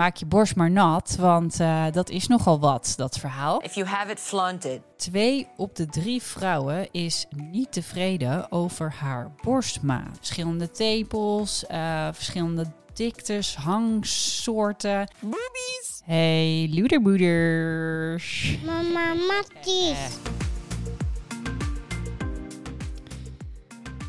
maak je borst maar nat, want uh, dat is nogal wat, dat verhaal. If you have it, flaunt it. Twee op de drie vrouwen is niet tevreden over haar borstmaat. Verschillende tepels, uh, verschillende diktes, hangsoorten. Boobies! Hey, loederboeders. Mama Matties.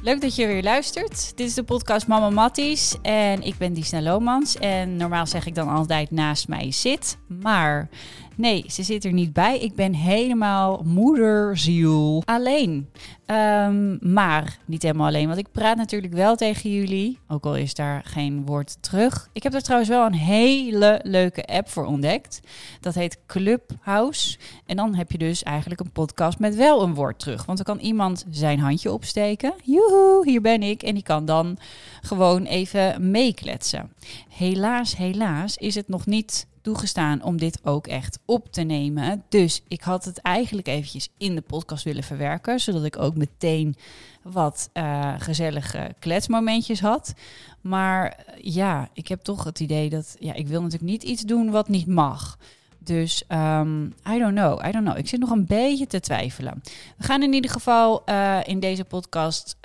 Leuk dat je weer luistert. Dit is de podcast Mama Matties en ik ben Disna Lomans. En normaal zeg ik dan altijd naast mij zit, maar nee, ze zit er niet bij. Ik ben helemaal moederziel alleen. Um, maar niet helemaal alleen, want ik praat natuurlijk wel tegen jullie. Ook al is daar geen woord terug. Ik heb er trouwens wel een hele leuke app voor ontdekt. Dat heet Clubhouse. En dan heb je dus eigenlijk een podcast met wel een woord terug. Want dan kan iemand zijn handje opsteken. Joehoe, hier ben ik. En die kan dan gewoon even meekletsen. Helaas, helaas is het nog niet toegestaan om dit ook echt op te nemen. Dus ik had het eigenlijk eventjes in de podcast willen verwerken, zodat ik ook meteen wat uh, gezellige kletsmomentjes had. Maar eh, ja, ik heb toch het idee dat ja, ik wil natuurlijk niet iets doen wat niet mag. Dus um, I don't know, I don't know. Ik zit nog een beetje te twijfelen. We gaan in ieder geval uh, in deze podcast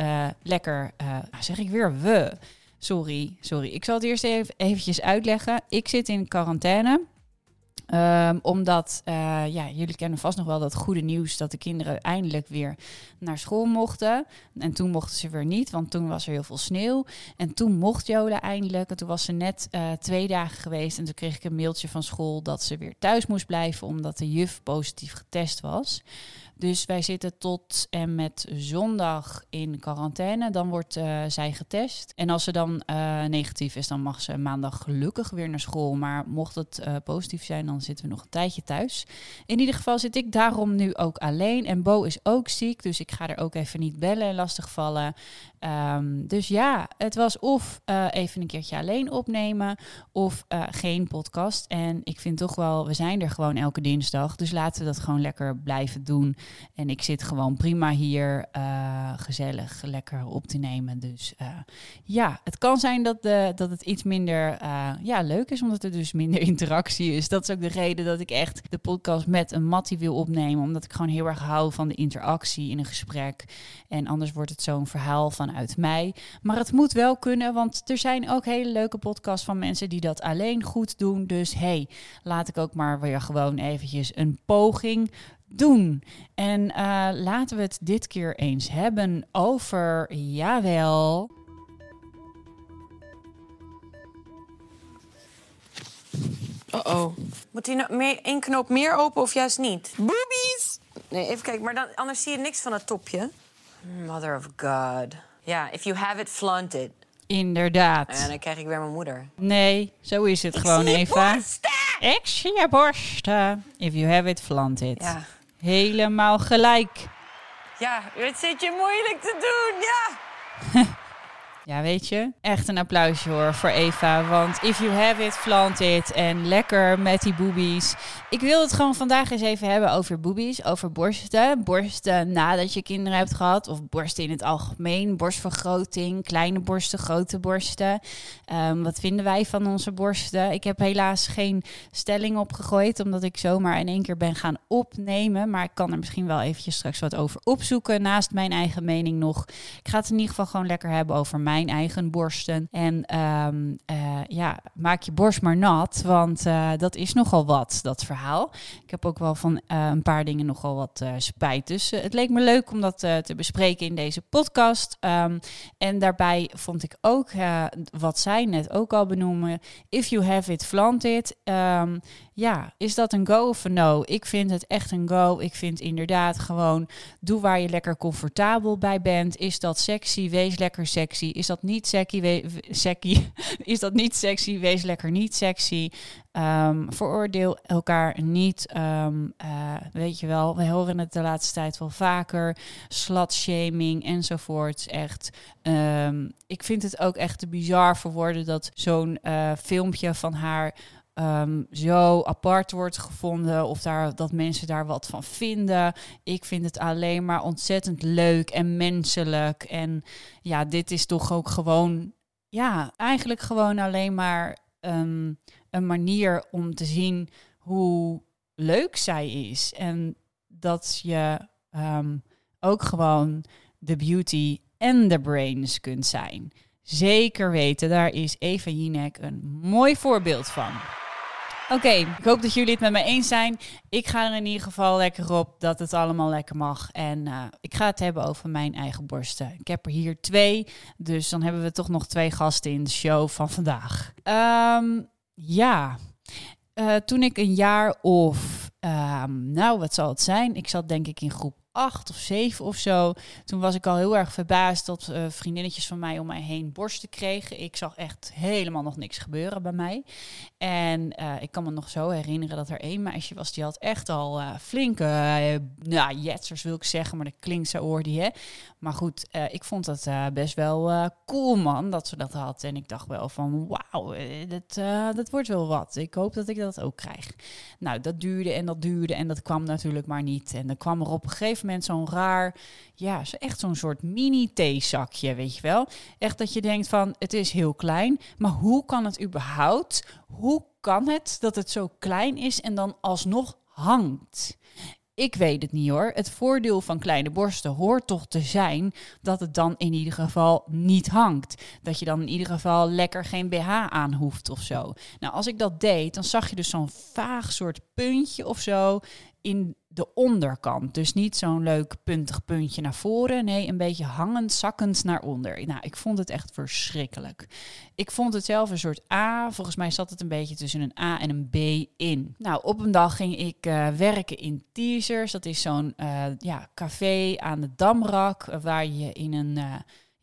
lekker, zeg ik weer we Sorry, sorry. Ik zal het eerst even eventjes uitleggen. Ik zit in quarantaine. Um, omdat, uh, ja, jullie kennen vast nog wel dat goede nieuws dat de kinderen eindelijk weer naar school mochten. En toen mochten ze weer niet, want toen was er heel veel sneeuw. En toen mocht Jola eindelijk. En toen was ze net uh, twee dagen geweest. En toen kreeg ik een mailtje van school dat ze weer thuis moest blijven, omdat de juf positief getest was. Dus wij zitten tot en met zondag in quarantaine. Dan wordt uh, zij getest. En als ze dan uh, negatief is, dan mag ze maandag gelukkig weer naar school. Maar mocht het uh, positief zijn, dan zitten we nog een tijdje thuis. In ieder geval zit ik daarom nu ook alleen. En Bo is ook ziek, dus ik ga er ook even niet bellen en lastigvallen. Um, dus ja, het was of even een keertje alleen opnemen of geen podcast. En ik vind toch wel, we zijn er gewoon elke dinsdag. Dus laten we dat gewoon lekker blijven doen. En ik zit gewoon prima hier uh, gezellig, lekker op te nemen. Dus ja, het kan zijn dat, de, dat het iets minder ja, leuk is, omdat er dus minder interactie is. Dat is ook de reden dat ik echt de podcast met een Mattie wil opnemen. Omdat ik gewoon heel erg hou van de interactie in een gesprek. En anders wordt het zo'n verhaal vanuit mij. Maar het moet wel kunnen, want er zijn ook hele leuke podcasts van mensen die dat alleen goed doen. Dus hey, laat ik ook maar weer gewoon eventjes een poging doen. En uh, laten we het dit keer eens hebben over, jawel. Uh oh. Moet die nou meer, één knoop meer open of juist niet? Boobies! Nee, even kijken, maar dan, anders zie je niks van het topje. Mother of God. Ja, if you have it, flaunt it. Inderdaad. En dan krijg ik weer mijn moeder. Nee, zo is het ik gewoon even. Borsten! Ik zie je borsten. If you have it, flaunt it. Ja. Helemaal gelijk. Ja, het zit je moeilijk te doen, ja. Ja, weet je, echt een applausje hoor voor Eva. Want if you have it, flaunt it. En lekker met die boobies. Ik wil het gewoon vandaag eens even hebben over boobies, over borsten. Borsten nadat je kinderen hebt gehad. Of borsten in het algemeen. Borstvergroting, kleine borsten, grote borsten. Um, wat vinden wij van onze borsten? Ik heb helaas geen stelling opgegooid, omdat ik zomaar in één keer ben gaan opnemen. Maar ik kan er misschien wel eventjes straks wat over opzoeken. Naast mijn eigen mening nog. Ik ga het in ieder geval gewoon lekker hebben over mijn mijn eigen borsten. En um, uh, ja, maak je borst maar nat, want uh, dat is nogal wat, dat verhaal. Ik heb ook wel van uh, een paar dingen nogal wat spijt. Dus het leek me leuk om dat te bespreken in deze podcast. Um, en daarbij vond ik ook, wat zij net ook al benoemen, if you have it, flaunt it. Um, ja, is dat een go of een no? Ik vind het echt een go. Ik vind inderdaad gewoon, doe waar je lekker comfortabel bij bent. Is dat sexy? Wees lekker sexy. Is dat niet sexy? Sexy? Is dat niet sexy? Wees lekker niet sexy. Um, veroordeel elkaar niet. Um, uh, weet je wel, we horen het de laatste tijd wel vaker. Slutshaming enzovoorts. Echt. Um, ik vind het ook echt bizar voor woorden dat zo'n uh, filmpje van haar um, zo apart wordt gevonden of daar, dat mensen daar wat van vinden. Ik vind het alleen maar ontzettend leuk en menselijk. En ja, dit is toch ook gewoon, ja, eigenlijk gewoon alleen maar um, een manier om te zien hoe leuk zij is. En dat je ehm, ook gewoon de beauty en de brains kunt zijn. Zeker weten, daar is Eva Jinek een mooi voorbeeld van. Oké, ik hoop dat jullie het met me eens zijn. Ik ga er in ieder geval lekker op dat het allemaal lekker mag. En uh, ik ga het hebben over mijn eigen borsten. Ik heb er hier twee, dus dan hebben we toch nog twee gasten in de show van vandaag. Um, ja, uh, toen ik een jaar of, um, nou wat zal het zijn? Ik zat denk ik in groep acht of zeven of zo. Toen was ik al heel erg verbaasd dat uh, vriendinnetjes van mij om mij heen borsten kregen. Ik zag echt helemaal nog niks gebeuren bij mij. En uh, ik kan me nog zo herinneren dat er één meisje was die had echt al uh, flinke, nou, jetsers wil ik zeggen, maar dat klinkt zo oordie, hè. Maar goed, ik vond dat best wel cool, man, dat ze dat had. En ik dacht wel van, wauw, dat, dat wordt wel wat. Ik hoop dat ik dat ook krijg. Nou, dat duurde en dat duurde en dat kwam natuurlijk maar niet. En dan kwam er op een gegeven moment zo'n raar, ja, echt zo'n soort mini-theezakje, weet je wel. Echt dat je denkt van, het is heel klein, maar hoe kan het überhaupt, hoe kan het dat het zo klein is en dan alsnog hangt? Ik weet het niet hoor. Het voordeel van kleine borsten hoort toch te zijn dat het dan in ieder geval niet hangt. Dat je dan in ieder geval lekker geen BH aan hoeft of zo. Nou, als ik dat deed, dan zag je dus zo'n vaag soort puntje of zo in de onderkant. Dus niet zo'n leuk puntig puntje naar voren. Nee, een beetje hangend, zakkend naar onder. Nou, ik vond het echt verschrikkelijk. Ik vond het zelf een soort A. Volgens mij zat het een beetje tussen een A en een B in. Nou, op een dag ging ik uh, werken in Teasers. Dat is zo'n uh, ja, café aan de Damrak. waar je in een...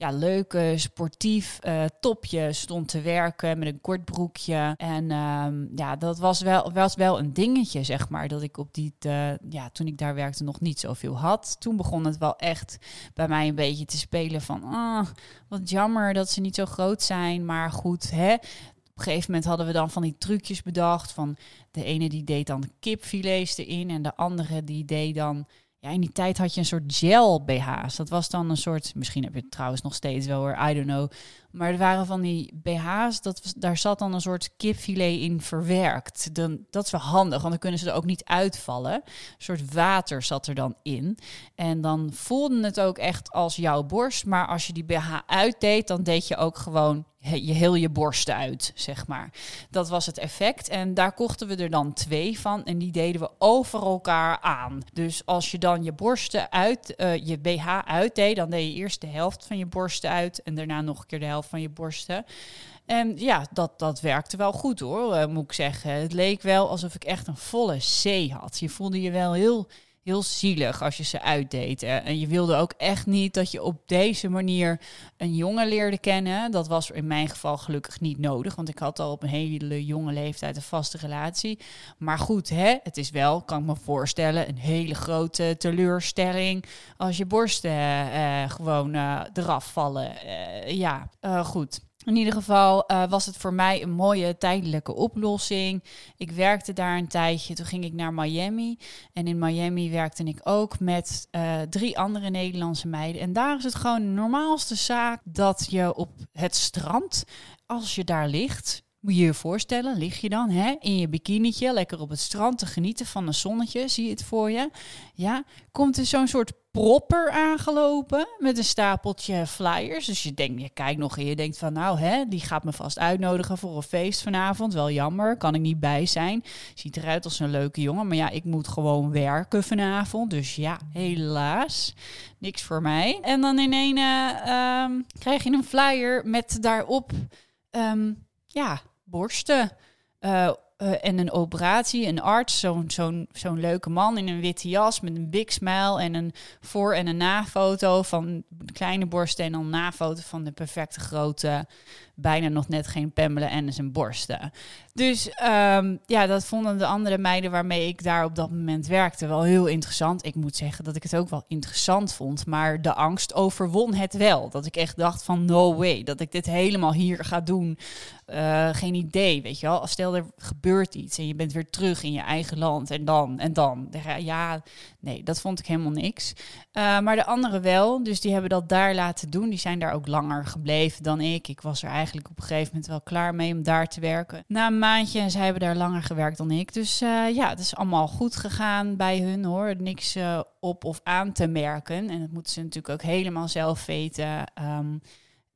Ja, leuke sportief uh, topje stond te werken met een kort broekje. En um, ja, dat was wel, was wel een dingetje, zeg maar. Dat ik op die, uh, ja, toen ik daar werkte nog niet zoveel had. Toen begon het wel echt bij mij een beetje te spelen van, ah, wat jammer dat ze niet zo groot zijn. Maar goed, hè. Op een gegeven moment hadden we dan van die trucjes bedacht. Van de ene die deed dan kipfilets erin en de andere die deed dan ja, in die tijd had je een soort gel BH's. Dat was dan een soort, misschien heb je het trouwens nog steeds wel hoor, I don't know. Maar er waren van die BH's, dat daar zat dan een soort kipfilet in verwerkt. Dan, dat is wel handig, want dan kunnen ze er ook niet uitvallen. Een soort water zat er dan in. En dan voelde het ook echt als jouw borst. Maar als je die BH uitdeed, dan deed je ook gewoon je heel je borst uit, zeg maar. Dat was het effect. En daar kochten we er dan twee van. En die deden we over elkaar aan. Dus als je dan je borsten uit, uh, je BH uitdeed, dan deed je eerst de helft van je borsten uit. En daarna nog een keer de helft van je borsten. En ja, dat, dat werkte wel goed hoor, uh, moet ik zeggen. Het leek wel alsof ik echt een volle C had. Je voelde je wel heel heel zielig als je ze uitdeed. En je wilde ook echt niet dat je op deze manier een jongen leerde kennen. Dat was in mijn geval gelukkig niet nodig, want ik had al op een hele jonge leeftijd een vaste relatie. Maar goed, hè, het is wel, kan ik me voorstellen, een hele grote teleurstelling als je borsten uh, gewoon uh, eraf vallen. Ja, goed. In ieder geval uh, was het voor mij een mooie tijdelijke oplossing. Ik werkte daar een tijdje. Toen ging ik naar Miami. En in Miami werkte ik ook met uh, drie andere Nederlandse meiden. En daar is het gewoon de normaalste zaak dat je op het strand, als je daar ligt, moet je je voorstellen, lig je dan hè, in je bikinietje lekker op het strand te genieten van een zonnetje, zie je het voor je? Ja, komt er zo'n soort propper aangelopen met een stapeltje flyers. Dus je denkt, je kijkt nog en je denkt van nou hè, die gaat me vast uitnodigen voor een feest vanavond. Wel jammer, kan ik niet bij zijn. Ziet eruit als een leuke jongen, maar ja, ik moet gewoon werken vanavond. Dus ja, helaas, niks voor mij. En dan in een uh, um, krijg je een flyer met daarop, um, ja borsten. Uh, uh, en een operatie, een arts, zo'n zo'n zo'n leuke man in een witte jas met een big smile en een voor- en een na-foto van kleine borsten en dan na-foto van de perfecte grote, bijna nog net geen Pamela en zijn borsten. Dus um, ja, dat vonden de andere meiden waarmee ik daar op dat moment werkte wel heel interessant. Ik moet zeggen dat ik het ook wel interessant vond, maar de angst overwon het wel. Dat ik echt dacht van no way, dat ik dit helemaal hier ga doen. Uh, geen idee, weet je wel. Stel er gebeurt iets en je bent weer terug in je eigen land en dan en dan. Ja, nee, dat vond ik helemaal niks. Uh, maar de anderen wel, dus die hebben dat daar laten doen. Die zijn daar ook langer gebleven dan ik. Ik was er eigenlijk eigenlijk op een gegeven moment wel klaar mee om daar te werken. Na een maandje, en zij hebben daar langer gewerkt dan ik. Dus uh, ja, het is allemaal goed gegaan bij hun hoor. Niks uh, op of aan te merken. En dat moeten ze natuurlijk ook helemaal zelf weten. Um,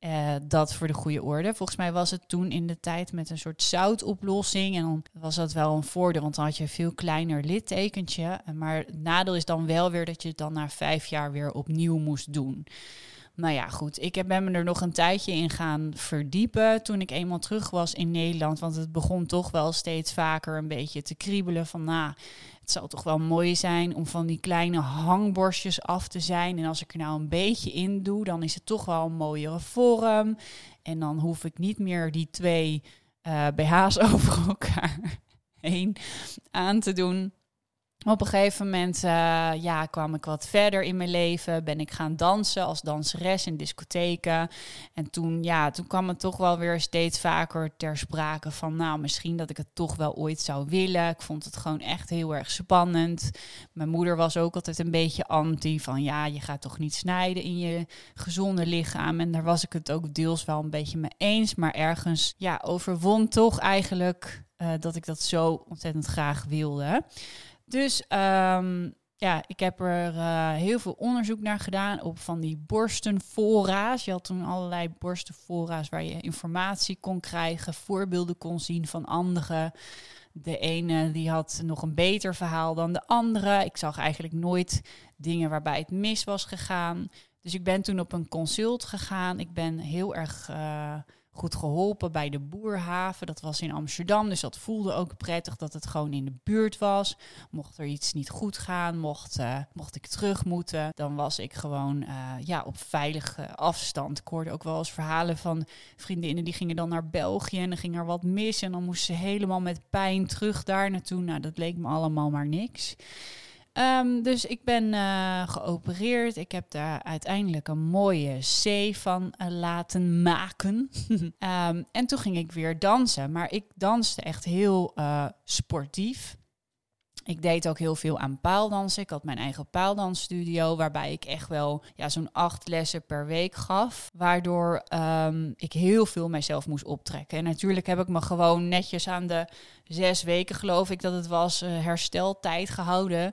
uh, dat voor de goede orde. Volgens mij was het toen in de tijd met een soort zoutoplossing. En dan was dat wel een voordeel, want dan had je een veel kleiner littekentje. Maar het nadeel is dan wel weer dat je het dan na vijf jaar weer opnieuw moest doen. Nou ja, goed. Ik ben me er nog een tijdje in gaan verdiepen toen ik eenmaal terug was in Nederland. Want het begon toch wel steeds vaker een beetje te kriebelen van, nou, het zou toch wel mooi zijn om van die kleine hangborstjes af te zijn. En als ik er nou een beetje in doe, dan is het toch wel een mooiere vorm. En dan hoef ik niet meer die twee uh, BH's over elkaar heen aan te doen. Op een gegeven moment uh, ja, kwam ik wat verder in mijn leven. Ben ik gaan dansen als danseres in discotheken. En toen, ja, toen kwam het toch wel weer steeds vaker ter sprake van... nou, misschien dat ik het toch wel ooit zou willen. Ik vond het gewoon echt heel erg spannend. Mijn moeder was ook altijd een beetje anti van... ja, je gaat toch niet snijden in je gezonde lichaam. En daar was ik het ook deels wel een beetje mee eens. Maar ergens, ja, overwon toch eigenlijk... Uh, dat ik dat zo ontzettend graag wilde. Dus um, ja, ik heb er uh, heel veel onderzoek naar gedaan op van die borstenfora's. Je had toen allerlei borstenfora's waar je informatie kon krijgen, voorbeelden kon zien van anderen. De ene die had nog een beter verhaal dan de andere. Ik zag eigenlijk nooit dingen waarbij het mis was gegaan. Dus ik ben toen op een consult gegaan. Ik ben heel erg uh, goed geholpen bij de Boerhaven. Dat was in Amsterdam, dus dat voelde ook prettig dat het gewoon in de buurt was. Mocht er iets niet goed gaan, mocht, uh, mocht ik terug moeten, dan was ik gewoon uh, ja, op veilige afstand. Ik hoorde ook wel eens verhalen van vriendinnen die gingen dan naar België en dan ging er wat mis en dan moesten ze helemaal met pijn terug daar naartoe. Nou, dat leek me allemaal maar niks. Um, dus ik ben uh, geopereerd. Ik heb daar uiteindelijk een mooie C van uh, laten maken. um, en toen ging ik weer dansen. Maar ik danste echt heel uh, sportief. Ik deed ook heel veel aan paaldansen. Ik had mijn eigen paaldansstudio, waarbij ik echt wel ja, zo'n acht lessen per week gaf. Waardoor um, ik heel veel mijzelf moest optrekken. En natuurlijk heb ik me gewoon netjes aan de zes weken, geloof ik dat het was, hersteltijd gehouden.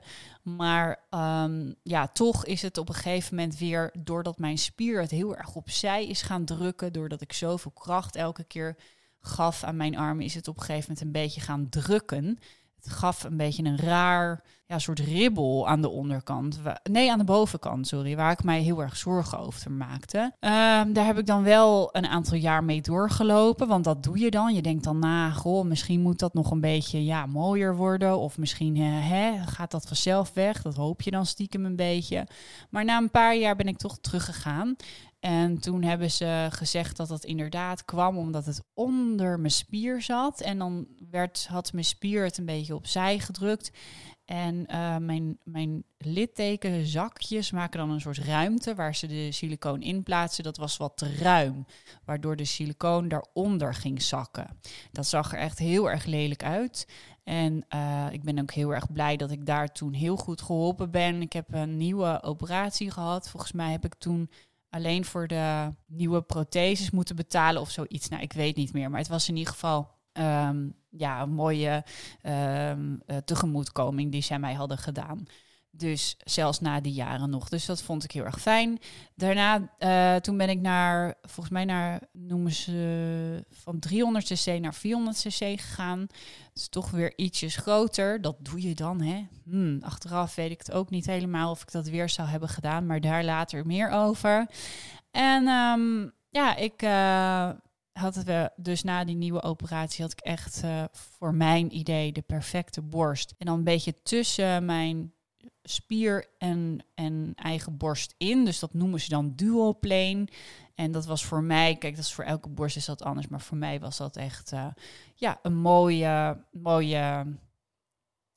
Maar um, ja, toch is het op een gegeven moment weer, doordat mijn spier het heel erg opzij is gaan drukken, doordat ik zoveel kracht elke keer gaf aan mijn armen, is het op een gegeven moment een beetje gaan drukken gaf een beetje een raar ja, soort ribbel aan de onderkant. Nee, aan de bovenkant, sorry. Waar ik mij heel erg zorgen over maakte. Um, daar heb ik dan wel een aantal jaar mee doorgelopen. Want dat doe je dan. Je denkt dan na, goh, misschien moet dat nog een beetje ja, mooier worden. Of misschien hè, gaat dat vanzelf weg. Dat hoop je dan stiekem een beetje. Maar na een paar jaar ben ik toch teruggegaan. En toen hebben ze gezegd dat dat inderdaad kwam omdat het onder mijn spier zat. En dan werd, had mijn spier het een beetje opzij gedrukt. En uh, mijn, mijn littekenzakjes maken dan een soort ruimte waar ze de silicoon in plaatsen. Dat was wat te ruim, waardoor de silicoon daaronder ging zakken. Dat zag er echt heel erg lelijk uit. En uh, ik ben ook heel erg blij dat ik daar toen heel goed geholpen ben. Ik heb een nieuwe operatie gehad. Volgens mij heb ik toen alleen voor de nieuwe protheses moeten betalen of zoiets. Nou, ik weet niet meer. Maar het was in ieder geval um, ja, een mooie um, uh, tegemoetkoming die zij mij hadden gedaan. Dus zelfs na die jaren nog. Dus dat vond ik heel erg fijn. Daarna, uh, toen ben ik naar, volgens mij naar, noemen ze van 300 cc naar 400 cc gegaan. Dus toch weer ietsjes groter. Dat doe je dan, hè? Hmm, achteraf weet ik het ook niet helemaal of ik dat weer zou hebben gedaan, maar daar later meer over. En um, ja, ik uh, had het dus na die nieuwe operatie had ik echt uh, voor mijn idee de perfecte borst. En dan een beetje tussen mijn spier en, en eigen borst in. Dus dat noemen ze dan dual plane. En dat was voor mij, kijk, dat is voor elke borst is dat anders, maar voor mij was dat echt uh, ja, een mooie, mooie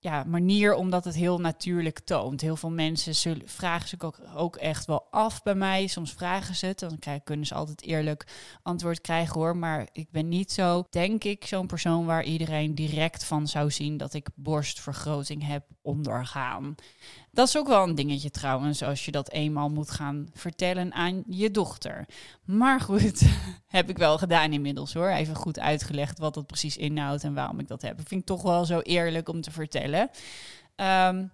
ja, manier omdat het heel natuurlijk toont. Heel veel mensen zullen, vragen zich ook, ook echt wel af bij mij. Soms vragen ze het, dan krijgen, kunnen ze altijd eerlijk antwoord krijgen hoor. Maar ik ben niet zo, denk ik, zo'n persoon waar iedereen direct van zou zien dat ik borstvergroting heb ondergaan. Dat is ook wel een dingetje trouwens, als je dat eenmaal moet gaan vertellen aan je dochter. Maar goed, heb ik wel gedaan inmiddels hoor. Even goed uitgelegd wat dat precies inhoudt en waarom ik dat heb. Vind ik toch wel zo eerlijk om te vertellen. Ehm,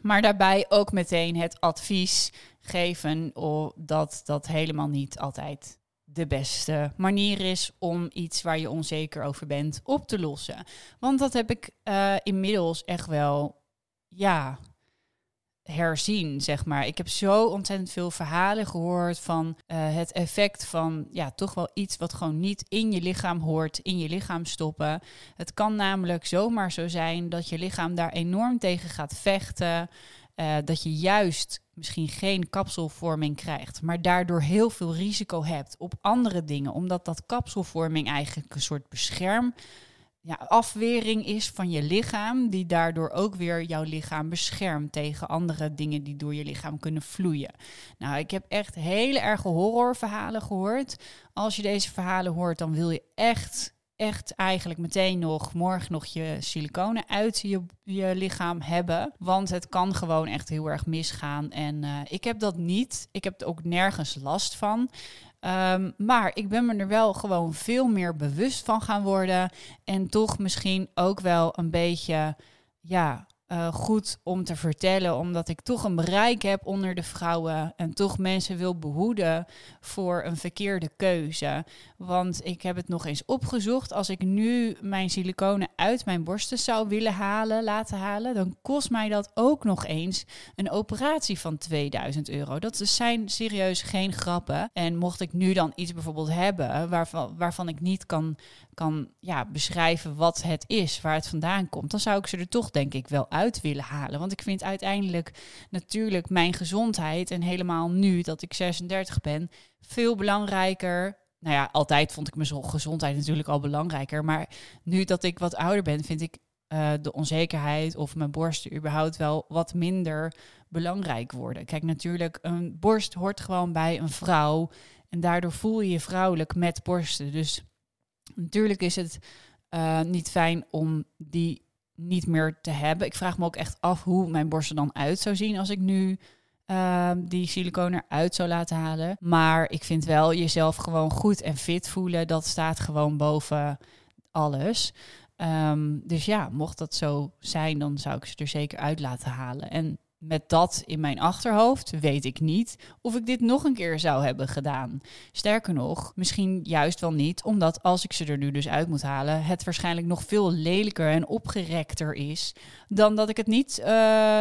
maar daarbij ook meteen het advies geven dat dat helemaal niet altijd de beste manier is om iets waar je onzeker over bent op te lossen. Want dat heb ik uh, inmiddels echt wel, ja, herzien, zeg maar. Ik heb zo ontzettend veel verhalen gehoord van uh, het effect van ja, toch wel iets wat gewoon niet in je lichaam hoort, in je lichaam stoppen. Het kan namelijk zomaar zo zijn dat je lichaam daar enorm tegen gaat vechten. Uh, dat je juist misschien geen kapselvorming krijgt, maar daardoor heel veel risico hebt op andere dingen, omdat dat kapselvorming eigenlijk een soort bescherm ja, afwering is van je lichaam, die daardoor ook weer jouw lichaam beschermt tegen andere dingen die door je lichaam kunnen vloeien. Nou, ik heb echt hele erge horrorverhalen gehoord. Als je deze verhalen hoort, dan wil je echt, echt eigenlijk meteen nog morgen nog je siliconen uit je, je lichaam hebben. Want het kan gewoon echt heel erg misgaan. En uh, ik heb dat niet. Ik heb er ook nergens last van. Um, maar ik ben me er wel gewoon veel meer bewust van gaan worden. En toch misschien ook wel een beetje, ja, uh, goed om te vertellen, omdat ik toch een bereik heb onder de vrouwen en toch mensen wil behoeden voor een verkeerde keuze. Want ik heb het nog eens opgezocht. Als ik nu mijn siliconen uit mijn borsten zou willen halen, laten halen, dan kost mij dat ook nog eens een operatie van 2000 euro. Dat zijn serieus geen grappen. En mocht ik nu dan iets bijvoorbeeld hebben waarvan, waarvan ik niet kan kan ja, beschrijven wat het is, waar het vandaan komt, dan zou ik ze er toch denk ik wel uit willen halen. Want ik vind uiteindelijk natuurlijk mijn gezondheid en helemaal nu dat ik 36 ben, veel belangrijker. Nou ja, altijd vond ik mijn gezondheid natuurlijk al belangrijker. Maar nu dat ik wat ouder ben, vind ik uh, de onzekerheid of mijn borsten überhaupt wel wat minder belangrijk worden. Kijk, natuurlijk, een borst hoort gewoon bij een vrouw. En daardoor voel je je vrouwelijk met borsten. Dus Natuurlijk is het uh, niet fijn om die niet meer te hebben. Ik vraag me ook echt af hoe mijn borst er dan uit zou zien als ik nu uh, die siliconen eruit zou laten halen. Maar ik vind wel jezelf gewoon goed en fit voelen. Dat staat gewoon boven alles. Um, dus ja, mocht dat zo zijn, dan zou ik ze er zeker uit laten halen. En met dat in mijn achterhoofd weet ik niet of ik dit nog een keer zou hebben gedaan. Sterker nog, misschien juist wel niet, omdat als ik ze er nu dus uit moet halen, het waarschijnlijk nog veel lelijker en opgerekter is dan dat ik het niet uh,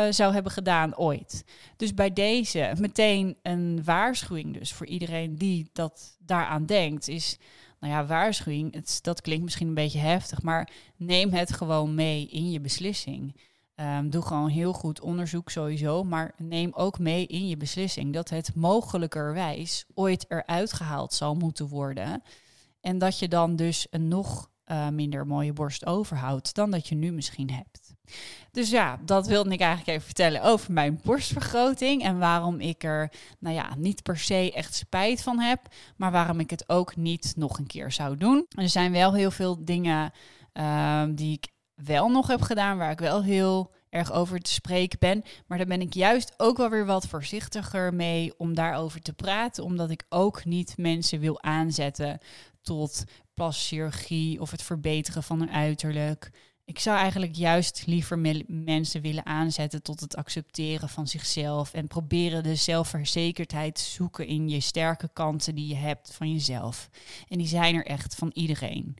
zou hebben gedaan ooit. Dus bij deze meteen een waarschuwing dus voor iedereen die dat daaraan denkt, is nou ja, waarschuwing, het, dat klinkt misschien een beetje heftig, maar neem het gewoon mee in je beslissing. Um, doe gewoon heel goed onderzoek sowieso, maar neem ook mee in je beslissing dat het mogelijkerwijs ooit eruit gehaald zal moeten worden. En dat je dan dus een nog uh, minder mooie borst overhoudt dan dat je nu misschien hebt. Dus ja, dat wilde ik eigenlijk even vertellen over mijn borstvergroting en waarom ik er, nou ja, niet per se echt spijt van heb, maar waarom ik het ook niet nog een keer zou doen. Er zijn wel heel veel dingen uh, die ik wel nog heb gedaan, waar ik wel heel erg over te spreken ben. Maar daar ben ik juist ook wel weer wat voorzichtiger mee om daarover te praten, omdat ik ook niet mensen wil aanzetten tot plaschirurgie of het verbeteren van hun uiterlijk. Ik zou eigenlijk juist liever mensen willen aanzetten tot het accepteren van zichzelf en proberen de zelfverzekerdheid te zoeken in je sterke kanten die je hebt van jezelf. En die zijn er echt van iedereen.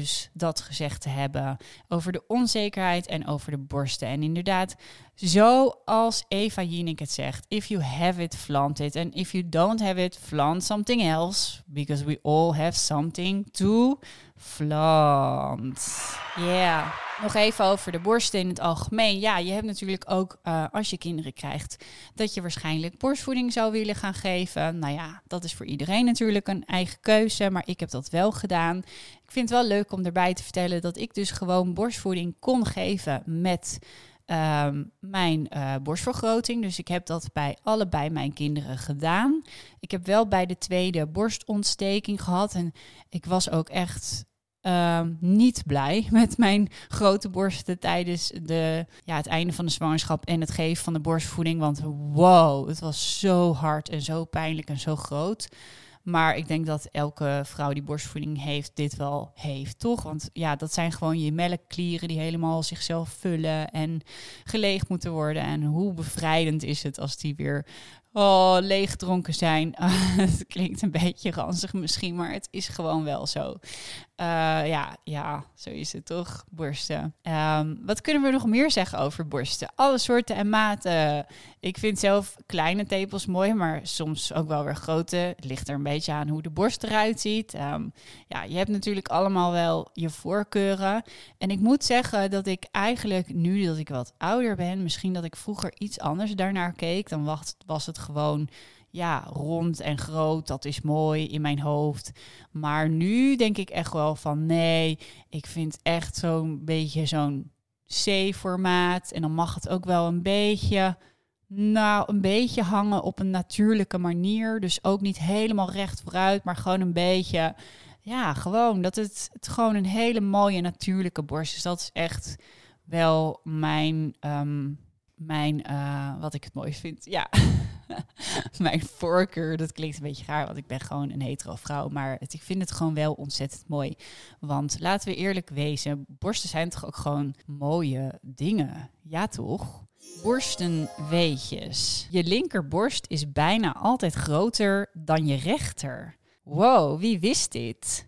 Dus dat gezegd te hebben over de onzekerheid en over de borsten. En inderdaad, zoals Eva Jinek het zegt: if you have it, flaunt it. And if you don't have it, flaunt something else. Because we all have something to flaunt. Yeah. Nog even over de borsten in het algemeen. Ja, je hebt natuurlijk ook uh, als je kinderen krijgt, dat je waarschijnlijk borstvoeding zou willen gaan geven. Nou ja, dat is voor iedereen natuurlijk een eigen keuze, maar ik heb dat wel gedaan. Ik vind het wel leuk om erbij te vertellen dat ik dus gewoon borstvoeding kon geven met um, mijn uh, borstvergroting. Dus ik heb dat bij allebei mijn kinderen gedaan. Ik heb wel bij de tweede borstontsteking gehad en ik was ook echt ehm, niet blij met mijn grote borsten tijdens de, ja, het einde van de zwangerschap en het geven van de borstvoeding. Want wow, het was zo hard en zo pijnlijk en zo groot. Maar ik denk dat elke vrouw die borstvoeding heeft, dit wel heeft, toch? Want ja, dat zijn gewoon je melkklieren die helemaal zichzelf vullen en geleegd moeten worden. En hoe bevrijdend is het als die weer oh, leeggedronken zijn. het klinkt een beetje ranzig misschien, maar het is gewoon wel zo. Uh, ja, ja, zo is het toch, borsten. Um, wat kunnen we nog meer zeggen over borsten? Alle soorten en maten. Ik vind zelf kleine tepels mooi, maar soms ook wel weer grote. Het ligt er een beetje aan hoe de borst eruit ziet. Um, ja, je hebt natuurlijk allemaal wel je voorkeuren. En ik moet zeggen dat ik eigenlijk nu dat ik wat ouder ben, misschien dat ik vroeger iets anders daarnaar keek, dan was het gewoon ja, rond en groot, dat is mooi in mijn hoofd. Maar nu denk ik echt wel van nee, ik vind echt zo'n beetje zo'n C-formaat. En dan mag het ook wel een beetje, nou, een beetje hangen op een natuurlijke manier. Dus ook niet helemaal recht vooruit, maar gewoon een beetje, ja, gewoon dat het, het gewoon een hele mooie natuurlijke borst is. Dat is echt wel mijn, um, mijn uh, wat ik het mooist vind. Ja. mijn voorkeur. Dat klinkt een beetje raar, want ik ben gewoon een hetero vrouw. Maar ik vind het gewoon wel ontzettend mooi. Want laten we eerlijk wezen, borsten zijn toch ook gewoon mooie dingen? Ja, toch? Borstenweetjes. Je linkerborst is bijna altijd groter dan je rechter. Wow, wie wist dit?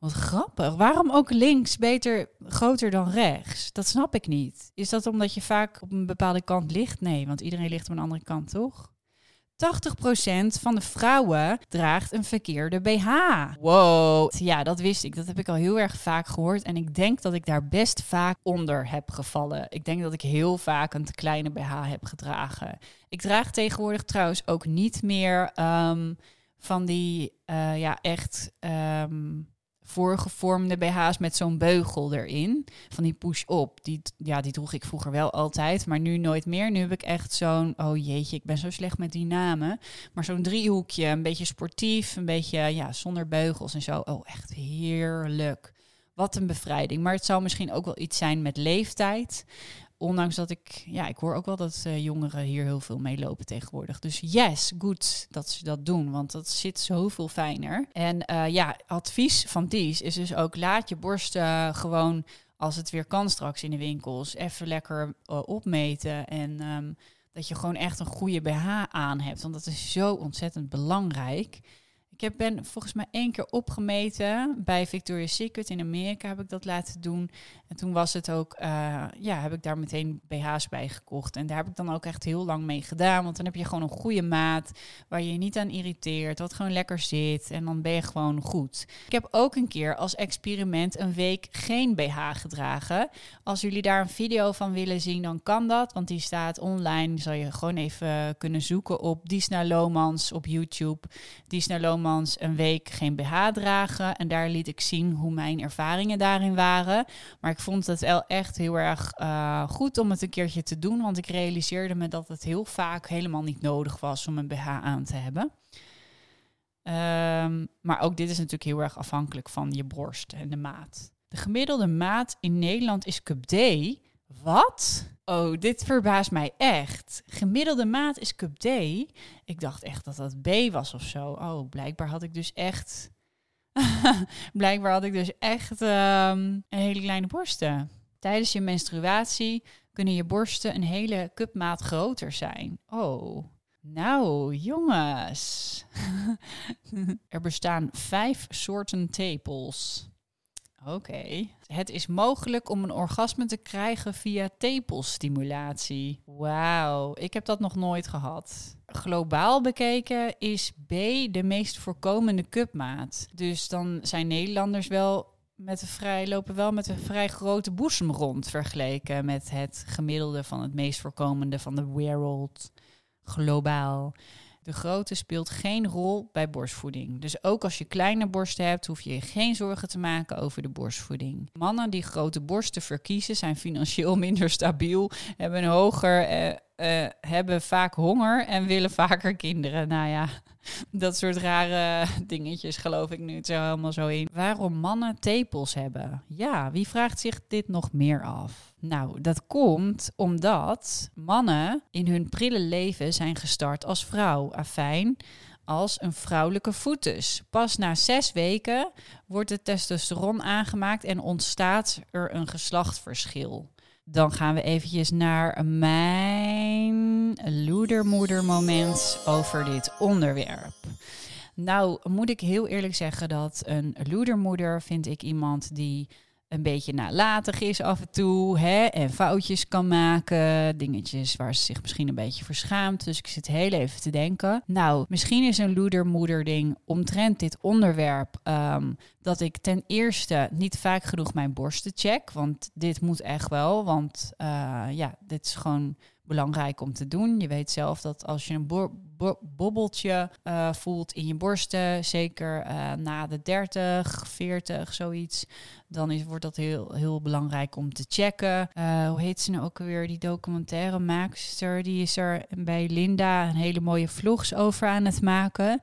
Wat grappig. Waarom ook links beter groter dan rechts? Dat snap ik niet. Is dat omdat je vaak op een bepaalde kant ligt? Nee, want iedereen ligt op een andere kant, toch? 80% van de vrouwen draagt een verkeerde BH. Wow. Ja, dat wist ik. Dat heb ik al heel erg vaak gehoord. En ik denk dat ik daar best vaak onder heb gevallen. Ik denk dat ik heel vaak een te kleine BH heb gedragen. Ik draag tegenwoordig trouwens ook niet meer um, van die, uh, ja, echt. Um, voorgevormde BH's met zo'n beugel erin. Van die push-up. Die, ja, die droeg ik vroeger wel altijd, maar nu nooit meer. Nu heb ik echt zo'n, oh jeetje, ik ben zo slecht met die namen. Maar zo'n driehoekje, een beetje sportief, een beetje ja, zonder beugels en zo. Oh, echt heerlijk. Wat een bevrijding. Maar het zou misschien ook wel iets zijn met leeftijd ondanks dat ik, ja, ik hoor ook wel dat uh, jongeren hier heel veel mee lopen tegenwoordig. Dus yes, goed dat ze dat doen, want dat zit zoveel fijner. En uh, ja, advies van Dies is dus ook laat je borsten gewoon, als het weer kan straks in de winkels, even lekker opmeten. En um, dat je gewoon echt een goede BH aan hebt, want dat is zo ontzettend belangrijk. Ik heb, ben volgens mij één keer opgemeten bij Victoria's Secret in Amerika heb ik dat laten doen. En toen was het ook, uh, ja, heb ik daar meteen BH's bij gekocht. En daar heb ik dan ook echt heel lang mee gedaan. Want dan heb je gewoon een goede maat waar je je niet aan irriteert, wat gewoon lekker zit. En dan ben je gewoon goed. Ik heb ook een keer als experiment een week geen BH gedragen. Als jullie daar een video van willen zien, dan kan dat. Want die staat online. Zal je gewoon even kunnen zoeken op Disna Lomans op YouTube. Disna Lomans een week geen BH dragen. En daar liet ik zien hoe mijn ervaringen daarin waren. Maar ik vond het wel echt heel erg uh, goed om het een keertje te doen. Want ik realiseerde me dat het heel vaak helemaal niet nodig was om een BH aan te hebben. Um, maar ook dit is natuurlijk heel erg afhankelijk van je borst en de maat. De gemiddelde maat in Nederland is cup D. Wat? Oh, dit verbaast mij echt. Gemiddelde maat is cup D. Ik dacht echt dat dat B was of zo. Oh, blijkbaar had ik dus echt. blijkbaar had ik dus echt um, een hele kleine borsten. Tijdens je menstruatie kunnen je borsten een hele cupmaat groter zijn. Oh. Nou, jongens. er bestaan vijf soorten tepels. Oké. Het is mogelijk om een orgasme te krijgen via tepelstimulatie. Wauw, ik heb dat nog nooit gehad. Globaal bekeken is B de meest voorkomende cupmaat. Dus dan zijn Nederlanders wel met een vrij, lopen wel met een vrij grote boezem rond vergeleken met het gemiddelde van het meest voorkomende van de wereld globaal. De grootte speelt geen rol bij borstvoeding. Dus ook als je kleine borsten hebt, hoef je je geen zorgen te maken over de borstvoeding. Mannen die grote borsten verkiezen zijn financieel minder stabiel, hebben een hoger, eh, uh, hebben vaak honger en willen vaker kinderen. Nou ja, dat soort rare dingetjes geloof ik nu het zo helemaal zo in. Waarom mannen tepels hebben? Ja, wie vraagt zich dit nog meer af? Nou, dat komt omdat mannen in hun prille leven zijn gestart als vrouw. Afijn, als een vrouwelijke foetus. Pas na zes weken wordt het testosteron aangemaakt en ontstaat er een geslachtverschil. Dan gaan we eventjes naar mijn loedermoedermoment over dit onderwerp. Nou, moet ik heel eerlijk zeggen dat een loedermoeder vind ik iemand die een beetje nalatig is af en toe. Hè, en foutjes kan maken. Dingetjes waar ze zich misschien een beetje verschaamt. Dus ik zit heel even te denken. Nou, misschien is een loedermoeder ding omtrent dit onderwerp. Ehm, dat ik ten eerste niet vaak genoeg mijn borsten check. Want dit moet echt wel. Want uh, ja, dit is gewoon belangrijk om te doen. Je weet zelf dat als je een bobbeltje uh, voelt in je borsten, zeker uh, na de 30, 40, zoiets, dan is, wordt dat heel, heel belangrijk om te checken. Uh, hoe heet ze nou ook alweer, die documentaire maakster? Die is er bij Linda een hele mooie vlogs over aan het maken.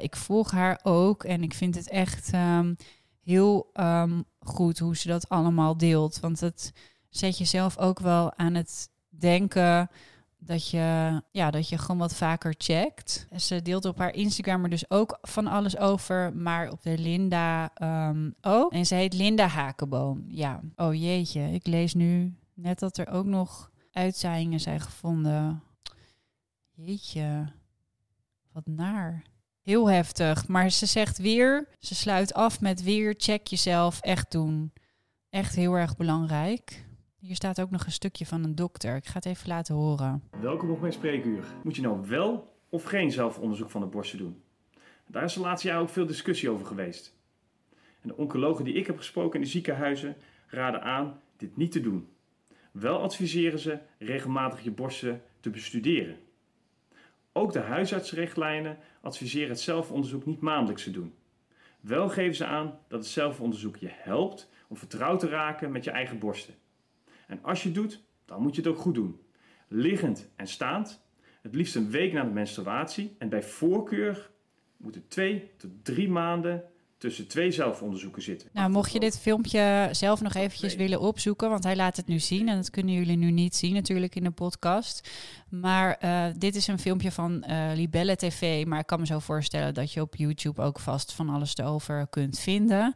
ik volg haar ook en ik vind het echt um, heel um, goed hoe ze dat allemaal deelt. Want het zet jezelf ook wel aan het denken dat je, ja, dat je gewoon wat vaker checkt. Ze deelt op haar Instagram er dus ook van alles over, maar op de Linda um, ook. En ze heet Linda Hakenboom. Ja, oh jeetje, ik lees nu net dat er ook nog uitzaaiingen zijn gevonden. Jeetje, wat naar. Heel heftig. Maar ze zegt weer, ze sluit af met weer check jezelf echt doen. Echt heel erg belangrijk. Hier staat ook nog een stukje van een dokter. Ik ga het even laten horen. Welkom op mijn spreekuur. Moet je nou wel of geen zelfonderzoek van de borsten doen? Daar is de laatste jaar ook veel discussie over geweest. En de oncologen die ik heb gesproken in de ziekenhuizen raden aan dit niet te doen. Wel adviseren ze regelmatig je borsten te bestuderen. Ook de huisartsrichtlijnen adviseren het zelfonderzoek niet maandelijks te doen. Wel geven ze aan dat het zelfonderzoek je helpt om vertrouwd te raken met je eigen borsten. En als je het doet, dan moet je het ook goed doen. Liggend en staand, het liefst een week na de menstruatie en bij voorkeur moeten twee tot drie maanden tussen twee zelfonderzoeken zitten. Nou, mocht je dit filmpje zelf nog eventjes willen opzoeken, want hij laat het nu zien en dat kunnen jullie nu niet zien natuurlijk in de podcast. Maar uh, dit is een filmpje van uh, Libelle TV, maar ik kan me zo voorstellen dat je op YouTube ook vast van alles erover kunt vinden.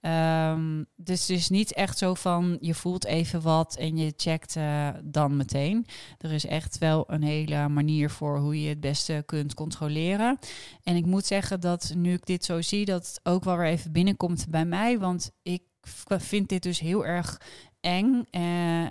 Um, dus het is niet echt zo van je voelt even wat en je checkt uh, dan meteen. Er is echt wel een hele manier voor hoe je het beste kunt controleren. En ik moet zeggen dat nu ik dit zo zie, dat het ook wel weer even binnenkomt bij mij. Want ik vind dit dus heel erg eng uh,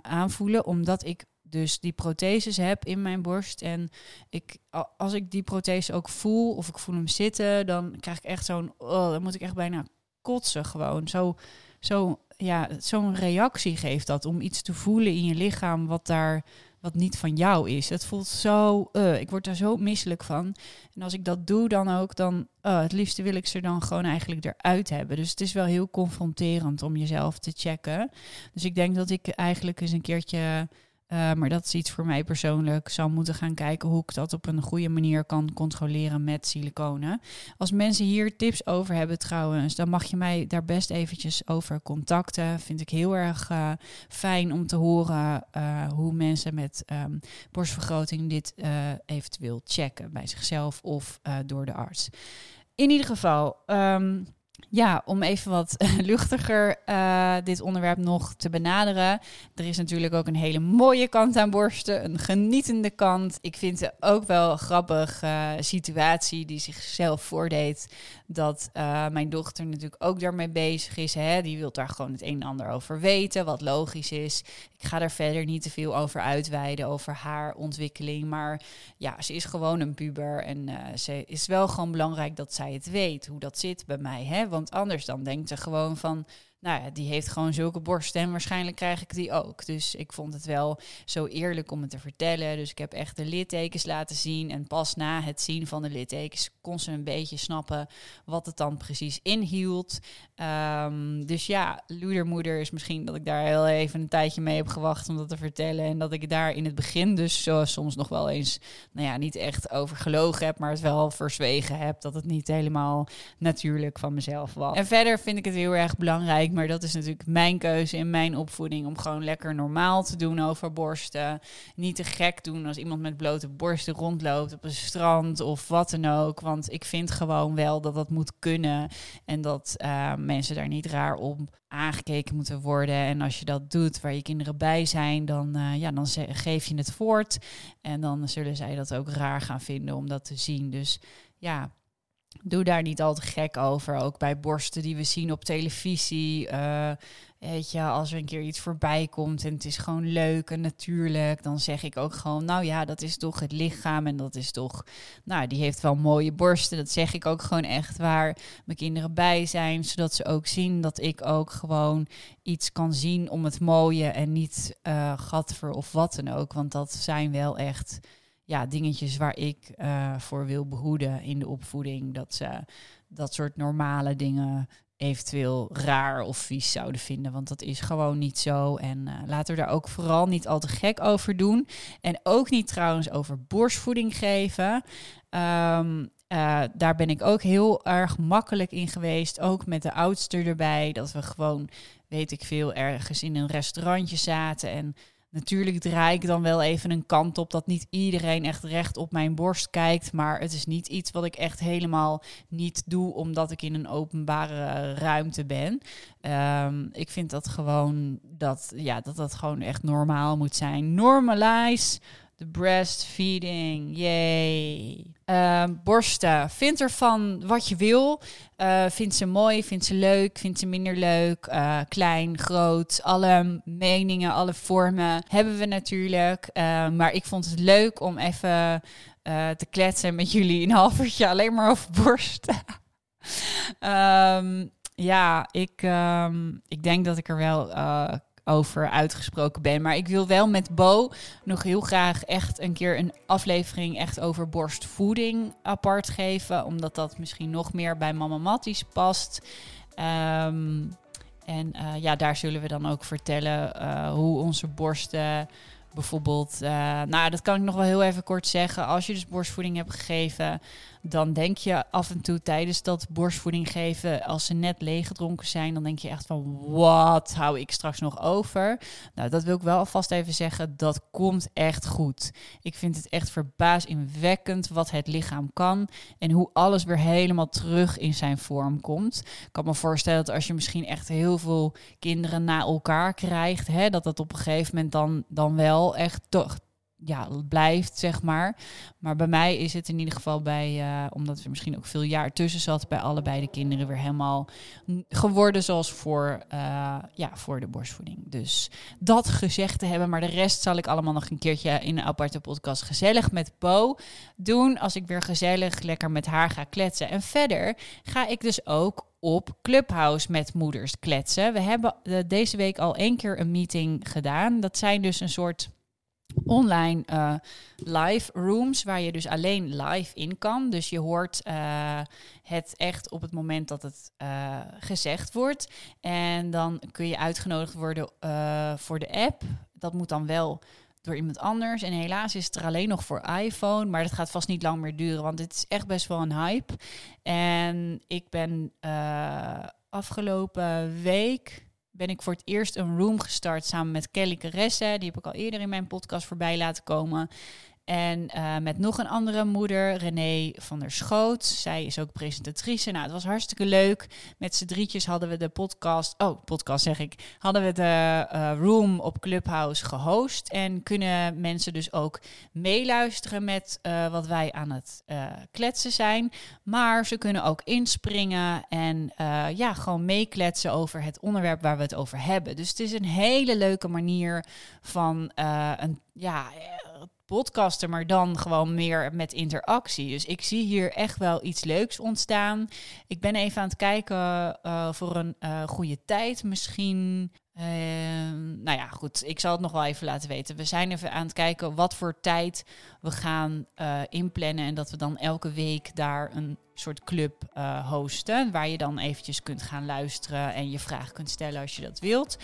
aanvoelen, omdat ik dus die protheses heb in mijn borst. En ik, als ik die prothese ook voel of ik voel hem zitten, dan krijg ik echt zo'n, oh, dan moet ik echt bijna kotsen gewoon. Zo, zo, ja, zo'n reactie geeft dat om iets te voelen in je lichaam wat daar wat niet van jou is. Het voelt zo, uh, ik word daar zo misselijk van. En als ik dat doe dan ook, dan uh, het liefste wil ik ze dan gewoon eigenlijk eruit hebben. Dus het is wel heel confronterend om jezelf te checken. Dus ik denk dat ik eigenlijk eens een keertje uh, maar dat is iets voor mij persoonlijk. Zou moeten gaan kijken hoe ik dat op een goede manier kan controleren met siliconen. Als mensen hier tips over hebben trouwens, dan mag je mij daar best eventjes over contacten. Vind ik heel erg uh, fijn om te horen uh, hoe mensen met um, borstvergroting dit eventueel checken bij zichzelf of door de arts. In ieder geval. Um, ja, om even wat luchtiger uh, dit onderwerp nog te benaderen. Er is natuurlijk ook een hele mooie kant aan borsten, een genietende kant. Ik vind het ook wel een grappig uh, situatie die zichzelf voordeed. Dat uh, mijn dochter natuurlijk ook daarmee bezig is. Hè? Die wil daar gewoon het een en ander over weten, wat logisch is. Ik ga daar verder niet te veel over uitweiden, over haar ontwikkeling. Maar ja, ze is gewoon een puber en ze is wel gewoon belangrijk dat zij het weet, hoe dat zit bij mij. Hè? Want anders dan denkt ze gewoon van, nou ja, die heeft gewoon zulke borsten en waarschijnlijk krijg ik die ook. Dus ik vond het wel zo eerlijk om het te vertellen. Dus ik heb echt de littekens laten zien. En pas na het zien van de littekens kon ze een beetje snappen wat het dan precies inhield. Um, dus ja, loedermoeder is misschien dat ik daar heel even een tijdje mee heb gewacht om dat te vertellen. En dat ik daar in het begin dus zo, soms nog wel eens, nou ja, niet echt over gelogen heb, maar het wel verzwegen heb. Dat het niet helemaal natuurlijk van mezelf was. En verder vind ik het heel erg belangrijk maar dat is natuurlijk mijn keuze in mijn opvoeding om gewoon lekker normaal te doen over borsten. Niet te gek doen als iemand met blote borsten rondloopt op een strand of wat dan ook. Want ik vind gewoon wel dat dat moet kunnen en dat uh, mensen daar niet raar op aangekeken moeten worden. En als je dat doet waar je kinderen bij zijn, dan, uh, ja, dan geef je het voort. En dan zullen zij dat ook raar gaan vinden om dat te zien. Dus ja, doe daar niet al te gek over. Ook bij borsten die we zien op televisie. Uh, weet je, als er een keer iets voorbij komt en het is gewoon leuk en natuurlijk, dan zeg ik ook gewoon, nou ja, dat is toch het lichaam en dat is toch, nou, die heeft wel mooie borsten. Dat zeg ik ook gewoon echt waar mijn kinderen bij zijn, zodat ze ook zien dat ik ook gewoon iets kan zien om het mooie en niet uh, gatver of wat dan ook. Want dat zijn wel echt ja, dingetjes waar ik uh, voor wil behoeden in de opvoeding. Dat ze dat soort normale dingen eventueel raar of vies zouden vinden. Want dat is gewoon niet zo. En uh, laten we daar ook vooral niet al te gek over doen. En ook niet trouwens over borstvoeding geven. Um, uh, daar ben ik ook heel erg makkelijk in geweest. Ook met de oudste erbij. Dat we gewoon, weet ik veel, ergens in een restaurantje zaten. En Natuurlijk draai ik dan wel even een kant op dat niet iedereen echt recht op mijn borst kijkt. Maar het is niet iets wat ik echt helemaal niet doe omdat ik in een openbare ruimte ben. Um, ik vind dat gewoon dat, ja, dat dat gewoon echt normaal moet zijn. Normalize breastfeeding, yay. Uh, borsten, vind ervan wat je wil. Uh, vind ze mooi, vind ze leuk, vind ze minder leuk. Uh, klein, groot, alle meningen, alle vormen hebben we natuurlijk. Uh, maar ik vond het leuk om even te kletsen met jullie een half uurtje alleen maar over borsten. um, ja, ik, ik denk dat ik er wel over uitgesproken ben. Maar ik wil wel met Bo nog heel graag echt een keer een aflevering echt over borstvoeding apart geven. Omdat dat misschien nog meer bij Mama Matties past. Um, en uh, ja, daar zullen we dan ook vertellen uh, hoe onze borsten bijvoorbeeld... Uh, nou, dat kan ik nog wel heel even kort zeggen. Als je dus borstvoeding hebt gegeven dan denk je af en toe tijdens dat borstvoeding geven, als ze net leeggedronken zijn, dan denk je echt van wat hou ik straks nog over? Nou, dat wil ik wel alvast even zeggen, dat komt echt goed. Ik vind het echt verbazingwekkend wat het lichaam kan en hoe alles weer helemaal terug in zijn vorm komt. Ik kan me voorstellen dat als je misschien echt heel veel kinderen na elkaar krijgt, hè, dat dat op een gegeven moment dan, dan wel echt toch ja, blijft, zeg maar. Maar bij mij is het in ieder geval bij, uh, omdat er misschien ook veel jaar tussen zat, bij allebei de kinderen weer helemaal geworden zoals voor, uh, ja, voor de borstvoeding. Dus dat gezegd te hebben, maar de rest zal ik allemaal nog een keertje in een aparte podcast gezellig met Bo doen. Als ik weer gezellig lekker met haar ga kletsen. En verder ga ik dus ook op Clubhouse met moeders kletsen. We hebben uh, deze week al één keer een meeting gedaan. Dat zijn dus een soort online uh, live rooms waar je dus alleen live in kan. Dus je hoort uh, het echt op het moment dat het uh, gezegd wordt. En dan kun je uitgenodigd worden voor de app. Dat moet dan wel door iemand anders. En helaas is het er alleen nog voor iPhone. Maar dat gaat vast niet lang meer duren, want het is echt best wel een hype. En ik ben afgelopen week ben ik voor het eerst een room gestart samen met Kelly Caresse. Die heb ik al eerder in mijn podcast voorbij laten komen. En uh, met nog een andere moeder, René van der Schoot. Zij is ook presentatrice. Nou, het was hartstikke leuk. Met z'n drietjes hadden we de podcast, oh, podcast zeg ik, hadden we de uh, room op Clubhouse gehost. En kunnen mensen dus ook meeluisteren met uh, wat wij aan het kletsen zijn. Maar ze kunnen ook inspringen en ja, gewoon meekletsen over het onderwerp waar we het over hebben. Dus het is een hele leuke manier van een ja podcasten, maar dan gewoon meer met interactie. Dus ik zie hier echt wel iets leuks ontstaan. Ik ben even aan het kijken uh, voor een uh, goede tijd. Misschien Ehm, nou ja, goed. Ik zal het nog wel even laten weten. We zijn even aan het kijken wat voor tijd we gaan uh, inplannen. En dat we dan elke week daar een soort club hosten. Waar je dan eventjes kunt gaan luisteren en je vraag kunt stellen als je dat wilt.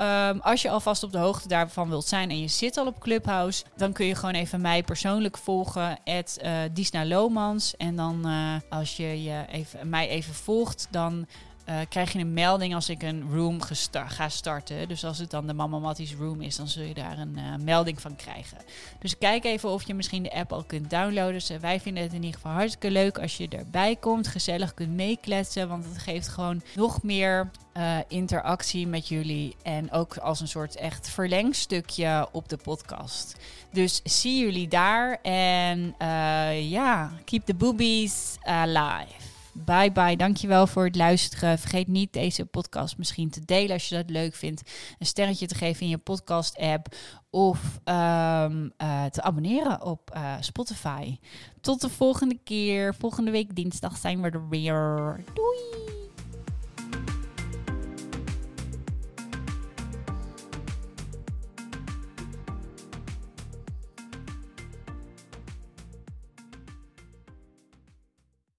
Um, als je alvast op de hoogte daarvan wilt zijn en je zit al op Clubhouse, dan kun je gewoon even mij persoonlijk volgen, at uh, Disna Lomans. En dan als je, je even, mij even volgt, dan uh, krijg je een melding als ik een room ga starten. Dus als het dan de Mama Matties room is, dan zul je daar een uh, melding van krijgen. Dus kijk even of je misschien de app al kunt downloaden. Wij vinden het in ieder geval hartstikke leuk als je erbij komt, gezellig kunt meekletsen, want het geeft gewoon nog meer interactie met jullie en ook als een soort echt verlengstukje op de podcast. Dus zie jullie daar en ja, keep the boobies alive. Bye bye. Dankjewel voor het luisteren. Vergeet niet deze podcast misschien te delen als je dat leuk vindt. Een sterretje te geven in je podcast app. Of um, uh, te abonneren op uh, Spotify. Tot de volgende keer. Volgende week dinsdag zijn we er weer. Doei!